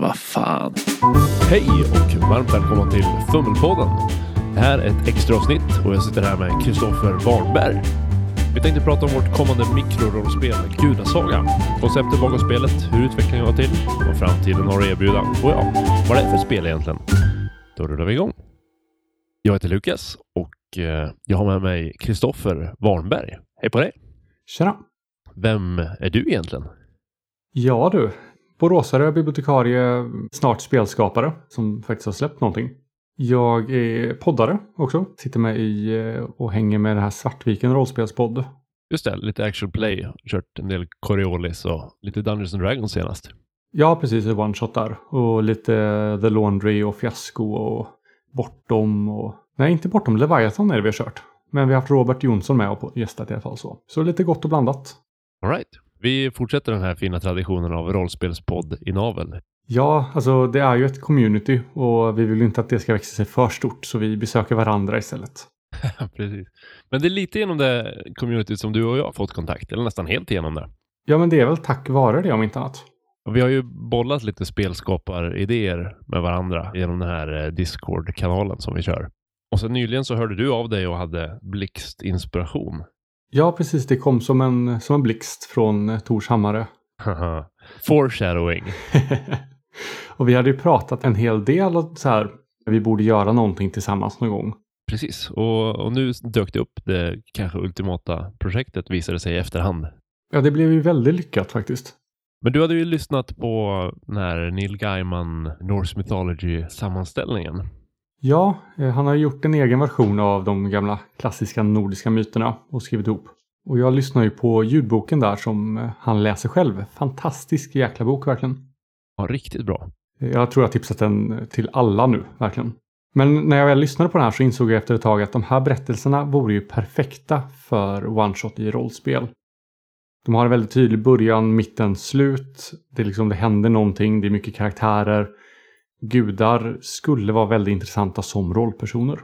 Vad fan. Hej och varmt välkomna till Fummelpodden. Det här är ett extra avsnitt och jag sitter här med Kristoffer Warnberg. Vi tänkte prata om vårt kommande mikrorollspel Gudasaga. Konceptet bakom spelet, hur utvecklingen var till, vad framtiden har att erbjuda och ja, vad det är för spel egentligen. Då rullar vi igång. Jag heter Lukas och eh, jag har med mig Kristoffer Warnberg. Hej på dig! Tjena! Vem är du egentligen? Ja du, boråsare, bibliotekarie, snart spelskapare som faktiskt har släppt någonting. Jag är poddare också. Sitter med i eh, och hänger med det här Svartviken rollspelspodd. Just det, lite actual play. Kört en del Coriolis och lite Dungeons and Dragons senast. Ja, precis. One shot där. Och lite The Laundry och Fiasko och Bortom och... Nej, inte Bortom. Leviathan är det vi har kört. Men vi har haft Robert Jonsson med och gästat i alla fall så. Så lite gott och blandat. All right. Vi fortsätter den här fina traditionen av rollspelspodd i navel. Ja, alltså det är ju ett community och vi vill inte att det ska växa sig för stort så vi besöker varandra istället. Precis. Men det är lite genom det communityt som du och jag har fått kontakt, eller nästan helt genom det. Ja, men det är väl tack vare det om inte annat. Vi har ju bollat lite spelskaparidéer med varandra genom den här eh, Discord-kanalen som vi kör. Och sen nyligen så hörde du av dig och hade blixtinspiration. Ja, precis. Det kom som en, som en blixt från eh, Tors Hammare. Foreshadowing. och vi hade ju pratat en hel del så här. Vi borde göra någonting tillsammans någon gång. Precis, och, och nu dök det upp det kanske ultimata projektet visade sig i efterhand. Ja, det blev ju väldigt lyckat faktiskt. Men du hade ju lyssnat på den här Neil Gaiman Norse Mythology sammanställningen. Ja, eh, han har gjort en egen version av de gamla klassiska nordiska myterna och skrivit ihop. Och jag lyssnar ju på ljudboken där som eh, han läser själv. Fantastisk jäkla bok verkligen. Ja, riktigt bra. Jag tror jag tipsat den till alla nu, verkligen. Men när jag väl lyssnade på den här så insåg jag efter ett tag att de här berättelserna vore ju perfekta för one-shot i rollspel. De har en väldigt tydlig början, mitten, slut. Det, är liksom, det händer någonting, det är mycket karaktärer. Gudar skulle vara väldigt intressanta som rollpersoner.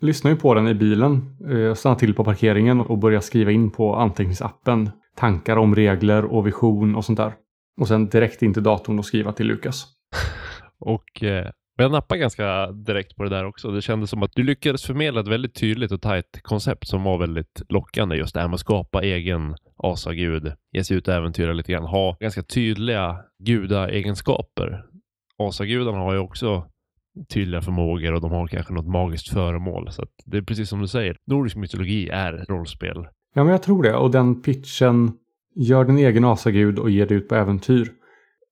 Jag lyssnade ju på den i bilen, eh, jag stannade till på parkeringen och började skriva in på anteckningsappen tankar om regler och vision och sånt där. Och sen direkt in till datorn och skriva till Lukas. och eh, jag nappade ganska direkt på det där också. Det kändes som att du lyckades förmedla ett väldigt tydligt och tajt koncept som var väldigt lockande. Just det här med att skapa egen asagud, ge sig ut och äventyra lite grann, ha ganska tydliga gudaegenskaper. Asagudarna har ju också tydliga förmågor och de har kanske något magiskt föremål. Så det är precis som du säger, nordisk mytologi är rollspel. Ja, men jag tror det. Och den pitchen, gör din egen asagud och ger dig ut på äventyr.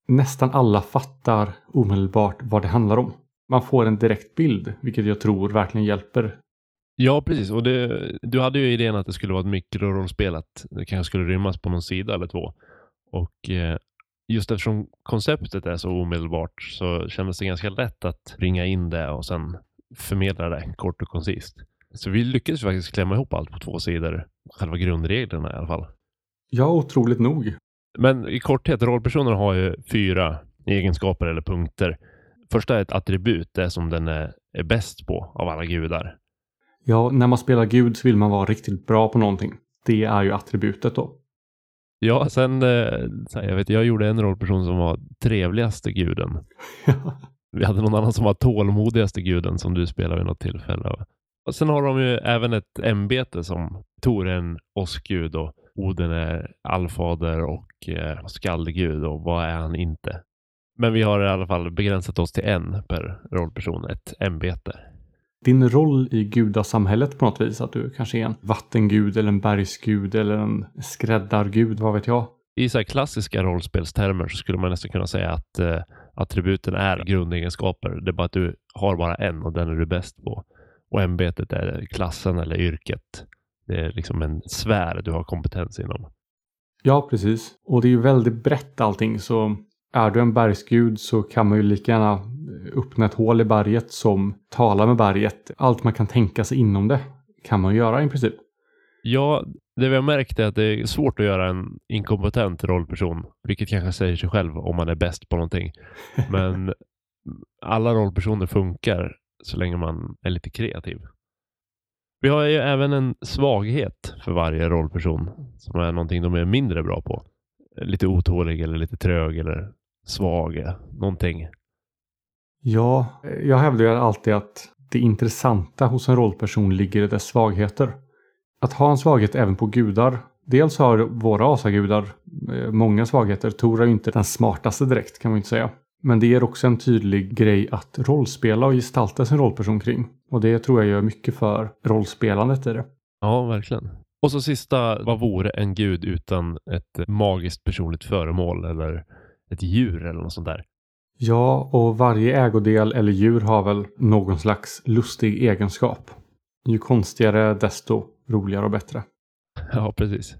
Nästan alla fattar omedelbart vad det handlar om. Man får en direkt bild, vilket jag tror verkligen hjälper. Ja, precis. Och det, du hade ju idén att det skulle vara ett mikrorollspel, att det kanske skulle rymmas på någon sida eller två. Och eh, just eftersom konceptet är så omedelbart så kändes det ganska lätt att ringa in det och sen förmedla det kort och koncist. Så vi lyckades faktiskt klämma ihop allt på två sidor. Själva grundreglerna i alla fall. Ja, otroligt nog. Men i korthet, rollpersoner har ju fyra egenskaper eller punkter. Första är ett attribut, det som den är, är bäst på av alla gudar. Ja, när man spelar gud så vill man vara riktigt bra på någonting. Det är ju attributet då. Ja, sen, eh, jag vet jag gjorde en rollperson som var trevligaste guden. Vi hade någon annan som var tålmodigaste guden som du spelade vid något tillfälle. Och sen har de ju även ett ämbete som Tor är en åskgud och Oden är allfader och eh, skallgud och vad är han inte? Men vi har i alla fall begränsat oss till en per rollperson, ett ämbete. Din roll i gudasamhället på något vis, att du kanske är en vattengud eller en bergsgud eller en skräddargud, vad vet jag? I så klassiska rollspelstermer så skulle man nästan kunna säga att eh, attributen är grundegenskaper. Det är bara att du har bara en och den är du bäst på. Och ämbetet är klassen eller yrket. Det är liksom en sfär du har kompetens inom. Ja, precis. Och det är ju väldigt brett allting. Så är du en bergsgud så kan man ju lika gärna öppna ett hål i berget som tala med berget. Allt man kan tänka sig inom det kan man göra i princip. Ja, det vi har märkt är att det är svårt att göra en inkompetent rollperson, vilket kanske säger sig själv om man är bäst på någonting. Men alla rollpersoner funkar så länge man är lite kreativ. Vi har ju även en svaghet för varje rollperson som är någonting de är mindre bra på. Lite otålig eller lite trög eller svag. Någonting. Ja, jag hävdar ju alltid att det intressanta hos en rollperson ligger i dess svagheter. Att ha en svaghet även på gudar. Dels har våra asagudar eh, många svagheter. Tor är ju inte den smartaste direkt kan man inte säga. Men det är också en tydlig grej att rollspela och gestalta sin rollperson kring. Och det tror jag gör mycket för rollspelandet i det. Ja, verkligen. Och så sista, vad vore en gud utan ett magiskt personligt föremål eller ett djur eller något sånt där? Ja, och varje ägodel eller djur har väl någon slags lustig egenskap. Ju konstigare desto roligare och bättre. Ja, precis.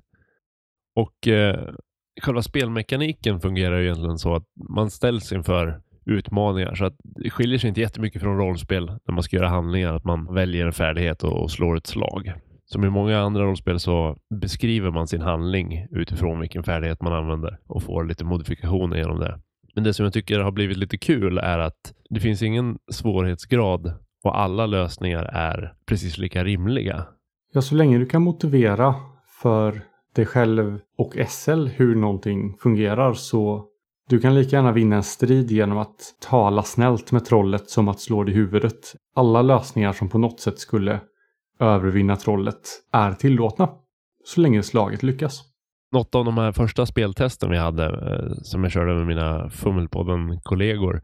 Och eh, själva spelmekaniken fungerar ju egentligen så att man ställs inför utmaningar. Så att det skiljer sig inte jättemycket från rollspel när man ska göra handlingar. Att man väljer en färdighet och slår ett slag. Som i många andra rollspel så beskriver man sin handling utifrån vilken färdighet man använder och får lite modifikationer genom det. Men det som jag tycker har blivit lite kul är att det finns ingen svårighetsgrad och alla lösningar är precis lika rimliga. Ja, så länge du kan motivera för dig själv och SL hur någonting fungerar så du kan lika gärna vinna en strid genom att tala snällt med trollet som att slå det i huvudet. Alla lösningar som på något sätt skulle övervinna trollet är tillåtna. Så länge slaget lyckas. Något av de här första speltesten vi hade eh, som jag körde med mina Fummelpodden-kollegor.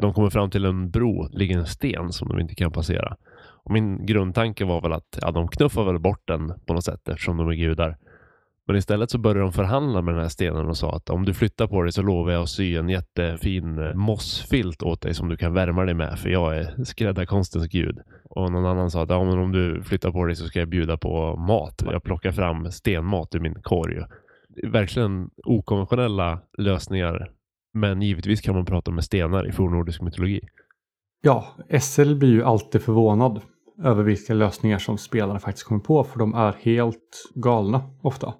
De kommer fram till en bro, ligger en sten som de inte kan passera. Och min grundtanke var väl att ja, de knuffar väl bort den på något sätt eftersom de är gudar. Men istället så började de förhandla med den här stenen och sa att om du flyttar på dig så lovar jag att sy en jättefin eh, mossfilt åt dig som du kan värma dig med för jag är skräddarkonstens gud. Och någon annan sa att ja, men om du flyttar på dig så ska jag bjuda på mat. Jag plockar fram stenmat ur min korg. Verkligen okonventionella lösningar. Men givetvis kan man prata med stenar i fornnordisk mytologi. Ja, SL blir ju alltid förvånad över vilka lösningar som spelarna faktiskt kommer på för de är helt galna ofta.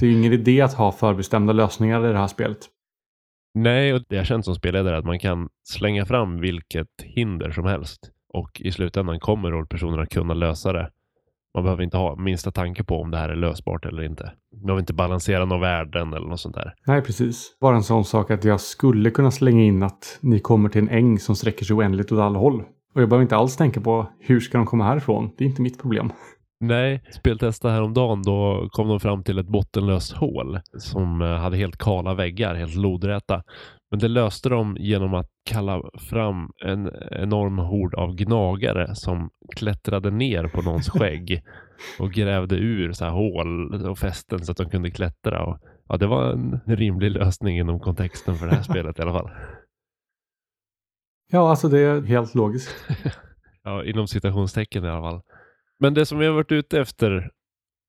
Det är ingen idé att ha förbestämda lösningar i det här spelet. Nej, och det har känts som spelledare att man kan slänga fram vilket hinder som helst och i slutändan kommer rollpersonerna kunna lösa det. Man behöver inte ha minsta tanke på om det här är lösbart eller inte. Man behöver inte balansera några värden eller något sånt där. Nej, precis. Bara en sån sak att jag skulle kunna slänga in att ni kommer till en äng som sträcker sig oändligt åt alla håll. Och jag behöver inte alls tänka på hur ska de komma härifrån. Det är inte mitt problem. Nej, speltesta häromdagen då kom de fram till ett bottenlöst hål som eh, hade helt kala väggar, helt lodräta. Men det löste de genom att kalla fram en enorm hord av gnagare som klättrade ner på någons skägg och grävde ur så här hål och fästen så att de kunde klättra. Och, ja, det var en rimlig lösning inom kontexten för det här spelet i alla fall. Ja, alltså det är helt logiskt. ja, inom citationstecken i alla fall. Men det som vi har varit ute efter,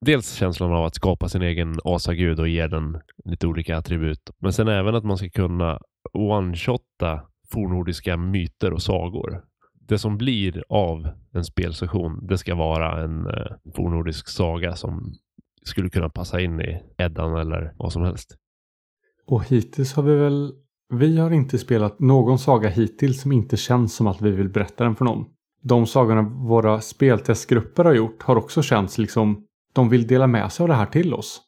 dels känslan av att skapa sin egen asagud och ge den lite olika attribut. Men sen även att man ska kunna one-shotta fornordiska myter och sagor. Det som blir av en spelsession, det ska vara en eh, fornnordisk fornordisk saga som skulle kunna passa in i Eddan eller vad som helst. Och hittills har vi väl vi har inte spelat någon saga hittills som inte känns som att vi vill berätta den för någon. De sagorna våra speltestgrupper har gjort har också känts liksom de vill dela med sig av det här till oss.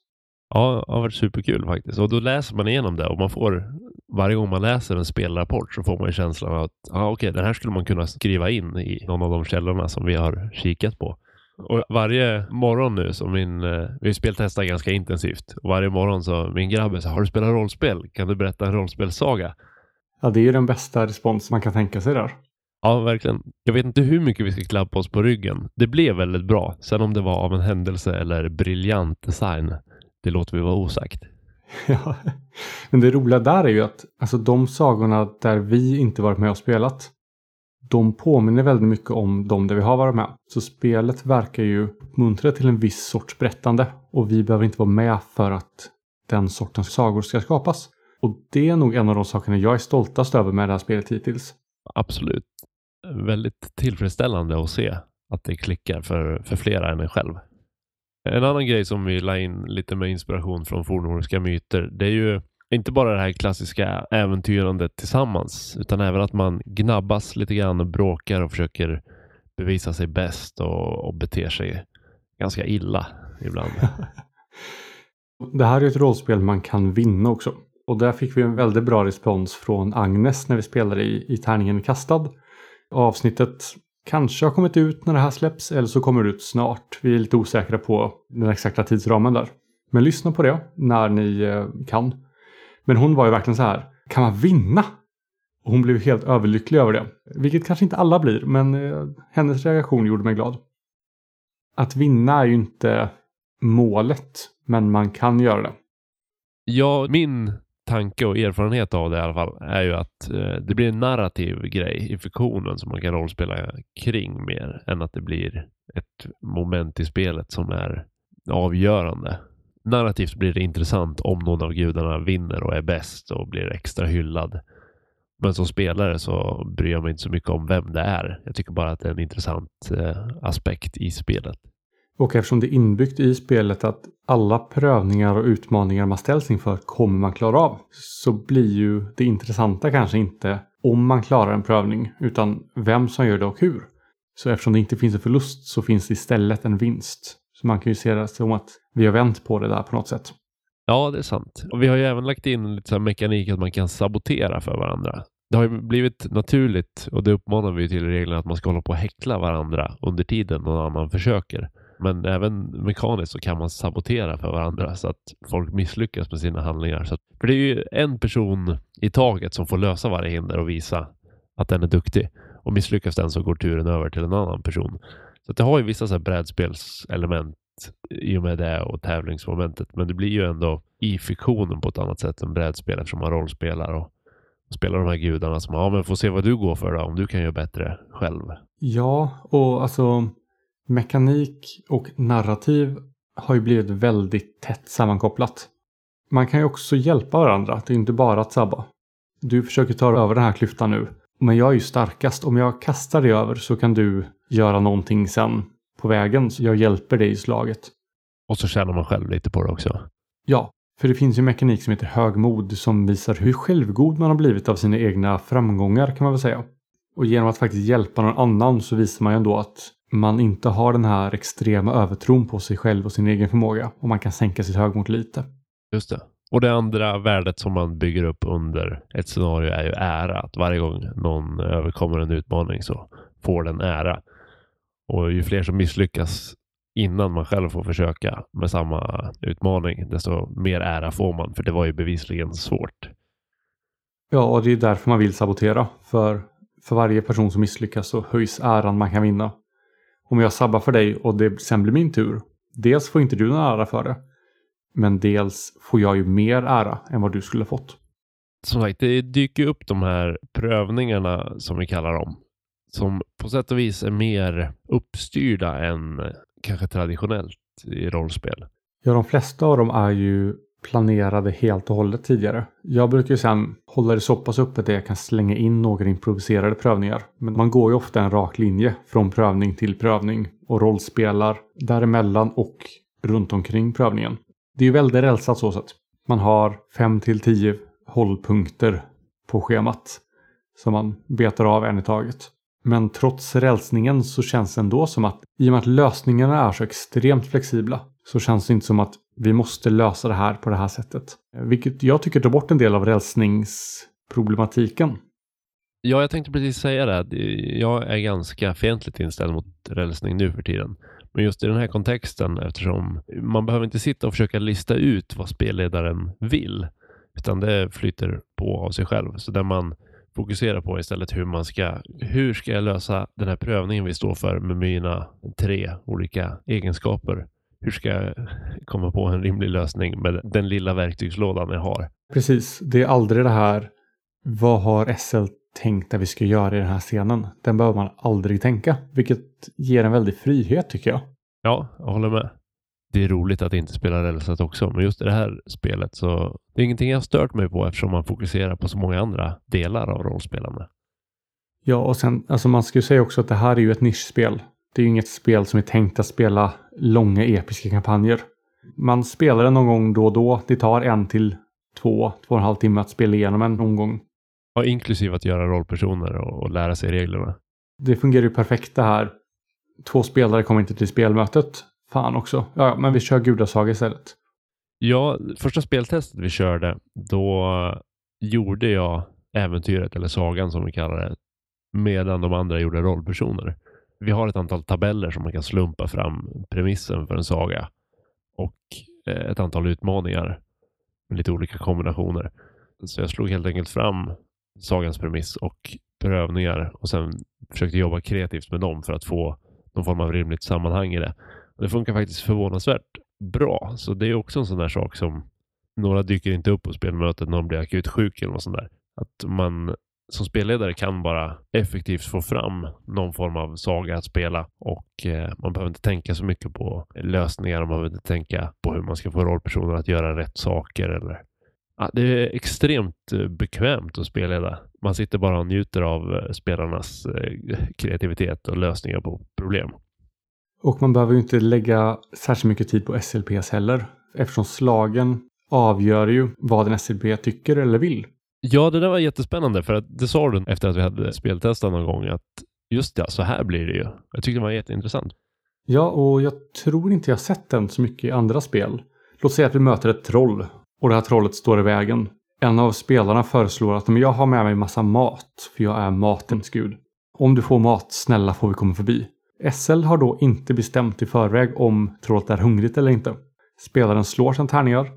Ja, det har varit superkul faktiskt. Och då läser man igenom det och man får varje gång man läser en spelrapport så får man känslan att ja, okej, den här skulle man kunna skriva in i någon av de källorna som vi har kikat på. Och varje morgon nu så min, eh, vi speltestar ganska intensivt. Och varje morgon så min grabb så har du spelat rollspel? Kan du berätta en rollspelsaga? Ja, det är ju den bästa respons man kan tänka sig där. Ja, verkligen. Jag vet inte hur mycket vi ska klappa oss på ryggen. Det blev väldigt bra. Sen om det var av en händelse eller briljant design, det låter vi vara osagt. Ja, men det roliga där är ju att alltså de sagorna där vi inte varit med och spelat, de påminner väldigt mycket om de där vi har varit med. Så spelet verkar ju uppmuntra till en viss sorts berättande och vi behöver inte vara med för att den sortens sagor ska skapas. Och det är nog en av de sakerna jag är stoltast över med det här spelet hittills. Absolut. Väldigt tillfredsställande att se att det klickar för, för flera än en själv. En annan grej som vi la in lite med inspiration från fornnordiska myter, det är ju inte bara det här klassiska äventyrandet tillsammans, utan även att man gnabbas lite grann och bråkar och försöker bevisa sig bäst och, och beter sig ganska illa ibland. det här är ett rollspel man kan vinna också. Och där fick vi en väldigt bra respons från Agnes när vi spelade i, i Tärningen kastad. Avsnittet kanske har kommit ut när det här släpps eller så kommer det ut snart. Vi är lite osäkra på den exakta tidsramen där. Men lyssna på det när ni eh, kan. Men hon var ju verkligen så här, kan man vinna? Och hon blev helt överlycklig över det. Vilket kanske inte alla blir, men eh, hennes reaktion gjorde mig glad. Att vinna är ju inte målet, men man kan göra det. Ja, min tanke och erfarenhet av det i alla fall är ju att eh, det blir en narrativ grej i fiktionen som man kan rollspela kring mer än att det blir ett moment i spelet som är avgörande. Narrativt blir det intressant om någon av gudarna vinner och är bäst och blir extra hyllad. Men som spelare så bryr jag mig inte så mycket om vem det är. Jag tycker bara att det är en intressant eh, aspekt i spelet. Och eftersom det är inbyggt i spelet att alla prövningar och utmaningar man ställs inför kommer man klara av. Så blir ju det intressanta kanske inte om man klarar en prövning utan vem som gör det och hur. Så eftersom det inte finns en förlust så finns det istället en vinst. Så man kan ju se det som att vi har vänt på det där på något sätt. Ja, det är sant. Och vi har ju även lagt in lite så mekanik att man kan sabotera för varandra. Det har ju blivit naturligt och det uppmanar vi till i reglerna att man ska hålla på och häckla varandra under tiden någon annan försöker. Men även mekaniskt så kan man sabotera för varandra så att folk misslyckas med sina handlingar. Så att, för det är ju en person i taget som får lösa varje hinder och visa att den är duktig. Och misslyckas den så går turen över till en annan person. Så det har ju vissa så här brädspelselement i och med det och tävlingsmomentet. Men det blir ju ändå i fiktionen på ett annat sätt än brädspel eftersom man rollspelar och spelar de här gudarna som ja men får se vad du går för då om du kan göra bättre själv. Ja, och alltså mekanik och narrativ har ju blivit väldigt tätt sammankopplat. Man kan ju också hjälpa varandra, det är inte bara att sabba. Du försöker ta över den här klyftan nu, men jag är ju starkast. Om jag kastar dig över så kan du göra någonting sen på vägen, så jag hjälper dig i slaget. Och så känner man själv lite på det också. Ja, för det finns ju mekanik som heter högmod som visar hur självgod man har blivit av sina egna framgångar kan man väl säga. Och genom att faktiskt hjälpa någon annan så visar man ju ändå att man inte har den här extrema övertron på sig själv och sin egen förmåga och man kan sänka sitt högmod lite. Just det. Och det andra värdet som man bygger upp under ett scenario är ju ära. Att varje gång någon överkommer en utmaning så får den ära. Och ju fler som misslyckas innan man själv får försöka med samma utmaning, desto mer ära får man. För det var ju bevisligen svårt. Ja, och det är därför man vill sabotera. För, för varje person som misslyckas så höjs äran man kan vinna om jag sabbar för dig och det sen blir min tur. Dels får inte du någon ära för det. Men dels får jag ju mer ära än vad du skulle fått. Som sagt, det dyker upp de här prövningarna som vi kallar dem. Som på sätt och vis är mer uppstyrda än kanske traditionellt i rollspel. Ja, de flesta av dem är ju planerade helt och hållet tidigare. Jag brukar ju sen hålla det så pass uppe att jag kan slänga in några improviserade prövningar. Men man går ju ofta en rak linje från prövning till prövning och rollspelar däremellan och runt omkring prövningen. Det är ju väldigt rälsat så sätt. Man har 5 till 10 hållpunkter på schemat som man betar av en i taget. Men trots rälsningen så känns det ändå som att i och med att lösningarna är så extremt flexibla så känns det inte som att vi måste lösa det här på det här sättet. Vilket jag tycker tar bort en del av rälsningsproblematiken. Ja, jag tänkte precis säga det. Jag är ganska fientligt inställd mot rälsning nu för tiden. Men just i den här kontexten eftersom man behöver inte sitta och försöka lista ut vad spelledaren vill. Utan det flyter på av sig själv. Så där man fokuserar på istället hur man ska, hur ska jag lösa den här prövningen vi står för med mina tre olika egenskaper hur ska jag komma på en rimlig lösning med den lilla verktygslådan jag har? Precis, det är aldrig det här vad har SL tänkt att vi ska göra i den här scenen? Den behöver man aldrig tänka, vilket ger en väldig frihet tycker jag. Ja, jag håller med. Det är roligt att inte spela rälsat också, men just i det här spelet så det är ingenting jag stört mig på eftersom man fokuserar på så många andra delar av rollspelande. Ja, och sen, alltså man ska ju säga också att det här är ju ett nischspel. Det är ju inget spel som är tänkt att spela långa episka kampanjer. Man spelar den någon gång då och då. Det tar en till två, två och en halv timme att spela igenom en omgång. Ja, inklusive att göra rollpersoner och, och lära sig reglerna. Det fungerar ju perfekt det här. Två spelare kommer inte till spelmötet. Fan också. Ja, men vi kör gudasaga istället. Ja, första speltestet vi körde, då gjorde jag äventyret, eller sagan som vi kallar det, medan de andra gjorde rollpersoner. Vi har ett antal tabeller som man kan slumpa fram premissen för en saga och eh, ett antal utmaningar med lite olika kombinationer. Så jag slog helt enkelt fram sagans premiss och prövningar och sen försökte jobba kreativt med dem för att få någon form av rimligt sammanhang i det. Och det funkar faktiskt förvånansvärt bra, så det är också en sån där sak som några dyker inte upp på spelmötet någon blir akut sjuk eller något sånt där. Att man som spelledare kan bara effektivt få fram någon form av saga att spela och eh, man behöver inte tänka så mycket på lösningar. Man behöver inte tänka på hur man ska få rollpersoner att göra rätt saker eller Ja, det är extremt eh, bekvämt att spelleda. Man sitter bara och njuter av eh, spelarnas eh, kreativitet och lösningar på problem. Och man behöver ju inte lägga särskilt mycket tid på SLPs heller. Eftersom slagen avgör ju vad en SLP tycker eller vill. Ja, det där var jättespännande för att det sa du efter att vi hade speltestat någon gång att just ja, så här blir det ju. Jag tyckte det var jätteintressant. Ja, och jag tror inte jag sett den så mycket i andra spel. Låt säga att vi möter ett troll och det här trollet står i vägen. En av spelarna föreslår att jag har med mig massa mat, för jag är matens gud. Om du får mat, snälla får vi komma förbi. SL har då inte bestämt i förväg om trollet är hungrigt eller inte. Spelaren slår sina tärningar.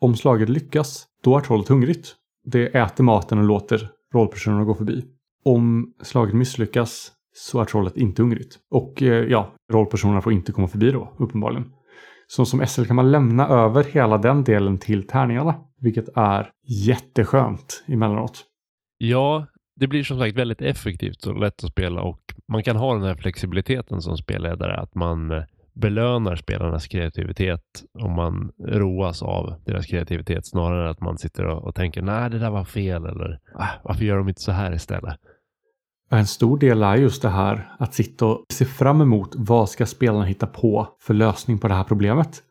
Om slaget lyckas, då är trollet hungrigt. Det äter maten och låter rollpersonerna gå förbi. Om slaget misslyckas så är trollet inte hungrigt. Och eh, ja, rollpersonerna får inte komma förbi då, uppenbarligen. Så som SL kan man lämna över hela den delen till tärningarna. Vilket är jätteskönt emellanåt. Ja, det blir som sagt väldigt effektivt och lätt att spela och man kan ha den här flexibiliteten som spelledare att man eh, belönar spelarnas kreativitet om man roas av deras kreativitet snarare än att man sitter och, tänker nej det där var fel eller ah, varför gör de inte så här istället? En stor del är just det här att sitta och se fram emot vad ska spelarna hitta på för lösning på det här problemet.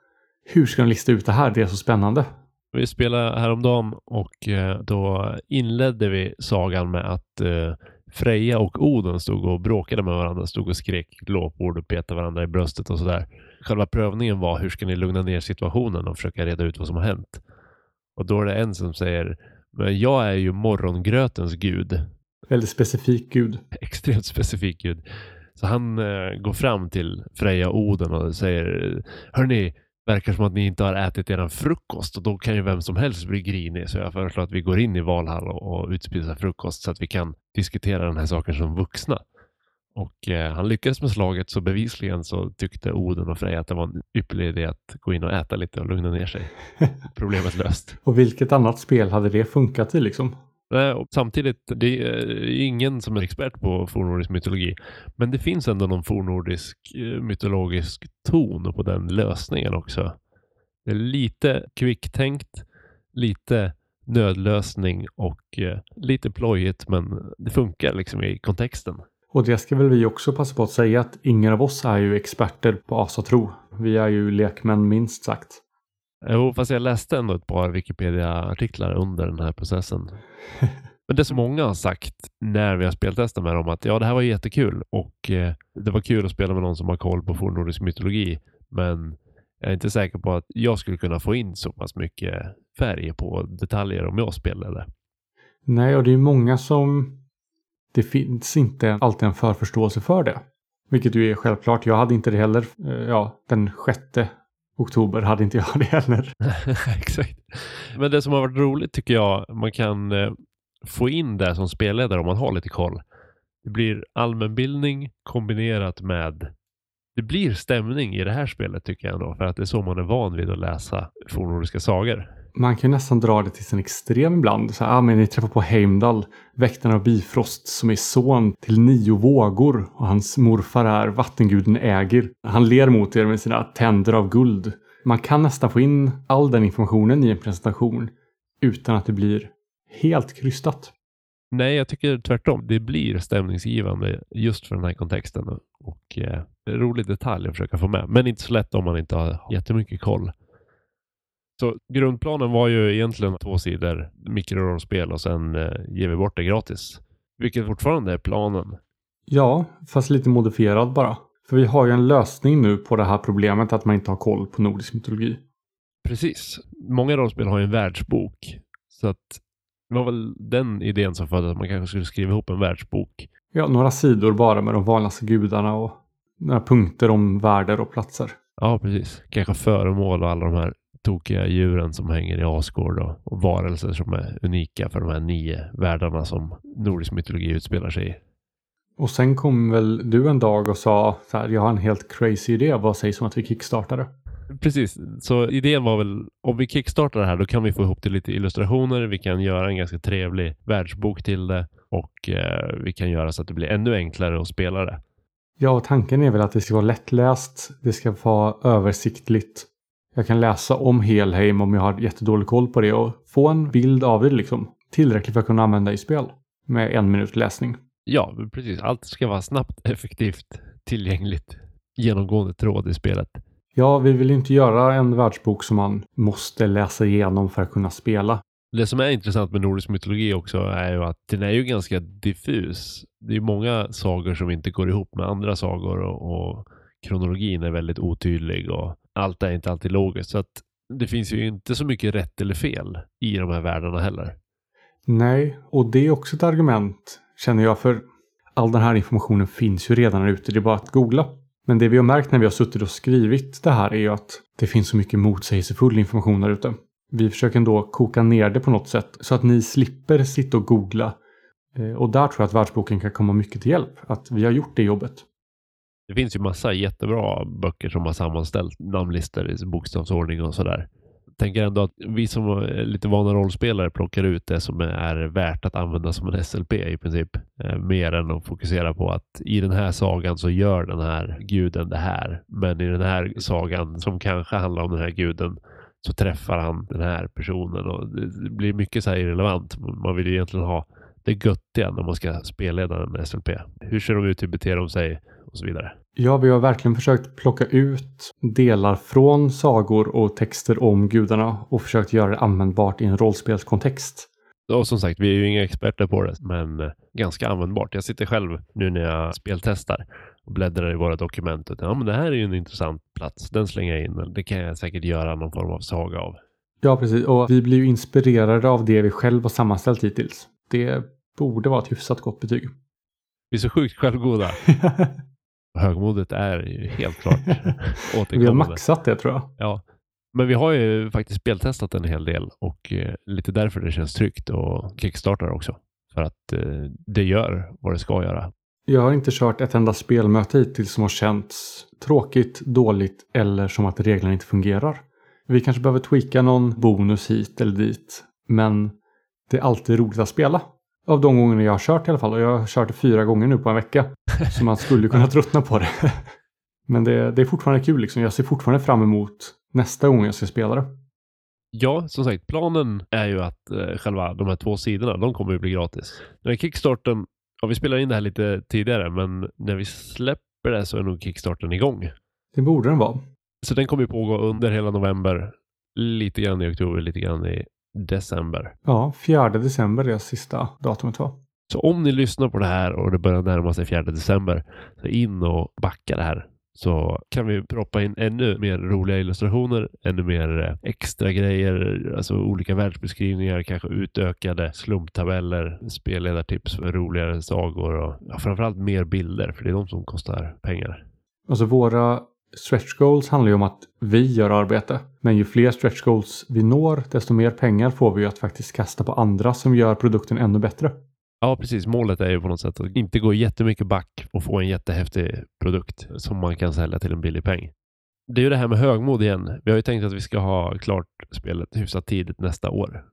Hur ska de lista ut det här? Det är så spännande. Vi spelade häromdagen och eh, då inledde vi sagan med att eh, Freja och Oden stod och bråkade med varandra, stod och skrek glåpord och petade varandra i bröstet och sådär. Själva prövningen var hur ska ni lugna ner situationen och försöka reda ut vad som har hänt. Och då är det en som säger men jag är ju morgongrötens gud. Väldigt specifik gud. Extremt specifik gud. Så han eh, går fram till Freja och Oden och säger Hörni, verkar som att ni inte har ätit er frukost och då kan ju vem som helst bli grinig. Så jag föreslår att vi går in i Valhall och, och utspisar frukost så att vi kan diskutera den här saken som vuxna. Och eh, han lyckades med slaget så bevisligen så tyckte Oden och Freja att det var en ypperlig idé att gå in och äta lite och lugna ner sig. Problemet löst. och vilket annat spel hade det funkat i liksom? Eh, och samtidigt, eh, det är ingen som är expert på fornnordisk mytologi. Men det finns ändå någon fornnordisk eh, mytologisk ton på den lösningen också. Det är lite kvicktänkt, lite nödlösning och lite plojigt men det funkar liksom i kontexten. Och det ska väl vi också passa på att säga att ingen av oss är ju experter på asatro. Vi är ju lekmän minst sagt. Jo, fast jag läste ändå ett par Wikipedia-artiklar under den här processen. Men det som många har sagt när vi har speltestat med dem att ja, det här var jättekul och eh, det var kul att spela med någon som har koll på fornnordisk mytologi. Men jag är inte säker på att jag skulle kunna få in så pass mycket färg på detaljer om jag spelade. Nej, och det är många som det finns inte alltid en förförståelse för det. Vilket ju är självklart. Jag hade inte det heller. Eh, ja, den sjätte oktober hade inte jag det heller. Exakt. Men det som har varit roligt tycker jag, man kan eh, få in det som spelledare om man har lite koll. Det blir allmänbildning kombinerat med det blir stämning i det här spelet tycker jag ändå, för att det är så man är van vid att läsa fornnordiska sagor. Man kan nästan dra det till sin extrem ibland. Så, ah, men ni träffar på Heimdall, väktaren av Bifrost, som är son till nio vågor och hans morfar är vattenguden Ägir. Han ler mot er med sina tänder av guld. Man kan nästan få in all den informationen i en presentation utan att det blir helt krystat. Nej, jag tycker tvärtom. Det blir stämningsgivande just för den här kontexten och eh, rolig detalj att försöka få med. Men inte så lätt om man inte har jättemycket koll. Så grundplanen var ju egentligen två sidor mikrorollspel och sen eh, ger vi bort det gratis. Vilket fortfarande är planen. Ja, fast lite modifierad bara. För vi har ju en lösning nu på det här problemet att man inte har koll på nordisk mytologi. Precis. Många rollspel har ju en världsbok. Så att det var väl den idén som föddes att man kanske skulle skriva ihop en världsbok. Ja, några sidor bara med de vanligaste gudarna och några punkter om världar och platser. Ja, precis. Kanske föremål och alla de här tokiga djuren som hänger i Asgård och, och varelser som är unika för de här nio världarna som nordisk mytologi utspelar sig i. Och sen kom väl du en dag och sa så här, jag har en helt crazy idé, vad sägs om att vi kickstartade? Precis, så idén var väl om vi kickstartar det här då kan vi få ihop till lite illustrationer, vi kan göra en ganska trevlig världsbok till det och eh, vi kan göra så att det blir ännu enklare att spela det. Ja, och tanken är väl att det ska vara lättläst, det ska vara översiktligt. Jag kan läsa om Helheim om jag har jättedålig koll på det och få en bild av det liksom. Tillräckligt för att kunna använda i spel. Med en minut läsning. Ja, precis. Allt ska vara snabbt, effektivt, tillgängligt, genomgående tråd i spelet. Ja, vi vill inte göra en världsbok som man måste läsa igenom för att kunna spela. Det som är intressant med nordisk mytologi också är ju att den är ju ganska diffus. Det är många sagor som inte går ihop med andra sagor och, och kronologin är väldigt otydlig och allt är inte alltid logiskt. Så att det finns ju inte så mycket rätt eller fel i de här världarna heller. Nej, och det är också ett argument känner jag för all den här informationen finns ju redan ute. Det är bara att googla. Men det vi har märkt när vi har suttit och skrivit det här är ju att det finns så mycket motsägelsefull information där ute. Vi försöker ändå koka ner det på något sätt så att ni slipper sitta och googla. Eh, och där tror jag att världsboken kan komma mycket till hjälp. Att vi har gjort det jobbet. Det finns ju massa jättebra böcker som har sammanställt namnlistor i bokstavsordning och sådär. Jag tänker ändå att vi som är lite vana rollspelare plockar ut det som är värt att använda som en SLP i princip. Eh, mer än att fokusera på att i den här sagan så gör den här guden det här. Men i den här sagan som kanske handlar om den här guden så träffar han den här personen och det blir mycket så här irrelevant. Man vill ju egentligen ha det göttiga när man ska spelleda en SLP. Hur ser de ut? Hur beter de sig? Och så vidare. Ja, vi har verkligen försökt plocka ut delar från sagor och texter om gudarna och försökt göra det användbart i en rollspelskontext. Och som sagt, vi är ju inga experter på det, men ganska användbart. Jag sitter själv nu när jag speltestar och bläddrar i våra dokument. Och, ja, men det här är ju en intressant plats. Den slänger jag in. Det kan jag säkert göra någon form av saga av. Ja, precis. Och vi blir ju inspirerade av det vi själv har sammanställt hittills. Det borde vara ett hyfsat gott betyg. Vi är så sjukt självgoda. högmodet är ju helt klart återkommande. Vi har maxat det tror jag. Ja, men vi har ju faktiskt speltestat en hel del och eh, lite därför det känns tryggt och kickstartar också. För att eh, det gör vad det ska göra. Jag har inte kört ett enda spelmöte hittills som har känts tråkigt, dåligt eller som att reglerna inte fungerar. Vi kanske behöver tweaka någon bonus hit eller dit. Men det är alltid roligt att spela. Av de gångerna jag har kört i alla fall. Och jag har kört det fyra gånger nu på en vecka. Så man skulle kunna tröttna på det. Men det, det, är fortfarande kul liksom. Jag ser fortfarande fram emot nästa gång jag ska spela det. Ja, som sagt, planen är ju att eh, själva de här två sidorna, de kommer ju bli gratis. Den här kickstarten, ja vi spelar in det här lite tidigare, men när vi släpper det så är nog kickstarten igång. Det borde den vara. Så den kommer ju pågå under hela november, lite grann i oktober, lite grann i december. Ja, 4 december är sista datumet va? Så om ni lyssnar på det här och det börjar närma sig 4 december, så in och backa det här. Så kan vi proppa in ännu mer roliga illustrationer, ännu mer eh, extra grejer, alltså olika världsbeskrivningar, kanske utökade slumptabeller, spelledartips för roligare sagor och ja, framförallt mer bilder, för det är de som kostar pengar. Alltså våra stretch goals handlar ju om att vi gör arbete. Men ju fler stretch goals vi når, desto mer pengar får vi att faktiskt kasta på andra som gör produkten ännu bättre. Ja, precis. Målet är ju på något sätt att inte gå jättemycket back och få en jättehäftig produkt som man kan sälja till en billig peng. Det är ju det här med högmod igen. Vi har ju tänkt att vi ska ha klart spelet hyfsat tidigt nästa år.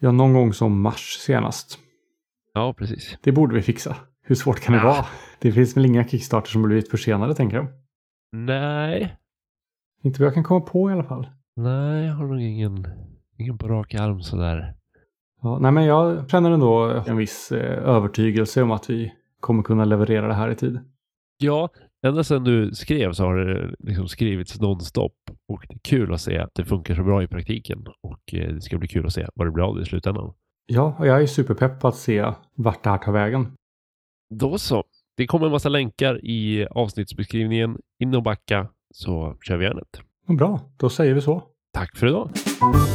Ja, någon gång som mars senast. Ja, precis. Det borde vi fixa. Hur svårt kan det ja. vara? Det finns väl inga Kickstarter som blivit försenade, tänker jag. Nej. Inte vad jag kan komma på i alla fall. Nej, jag har nog ingen, ingen på rak arm sådär. Ja, nej, men jag känner ändå en viss eh, övertygelse om att vi kommer kunna leverera det här i tid. Ja, ända sedan du skrev så har det liksom skrivits nonstop och det är kul att se att det funkar så bra i praktiken och eh, det ska bli kul att se vad det blir av det i slutändan. Ja, och jag är superpepp på att se vart det här tar vägen. Då så. Det kommer en massa länkar i avsnittsbeskrivningen. In och backa så kör vi järnet. Bra, då säger vi så. Tack för idag!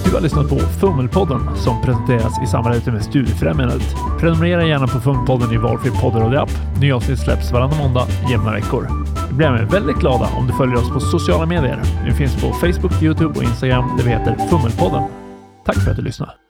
Du har lyssnat på Fummelpodden som presenteras i samarbete med Studiefrämjandet. Prenumerera gärna på Fummelpodden i valfri poddradioapp. Nya avsnitt släpps varannan måndag, jämna veckor. Vi blir även väldigt glada om du följer oss på sociala medier. Vi finns på Facebook, Youtube och Instagram där vi heter Fummelpodden. Tack för att du lyssnade!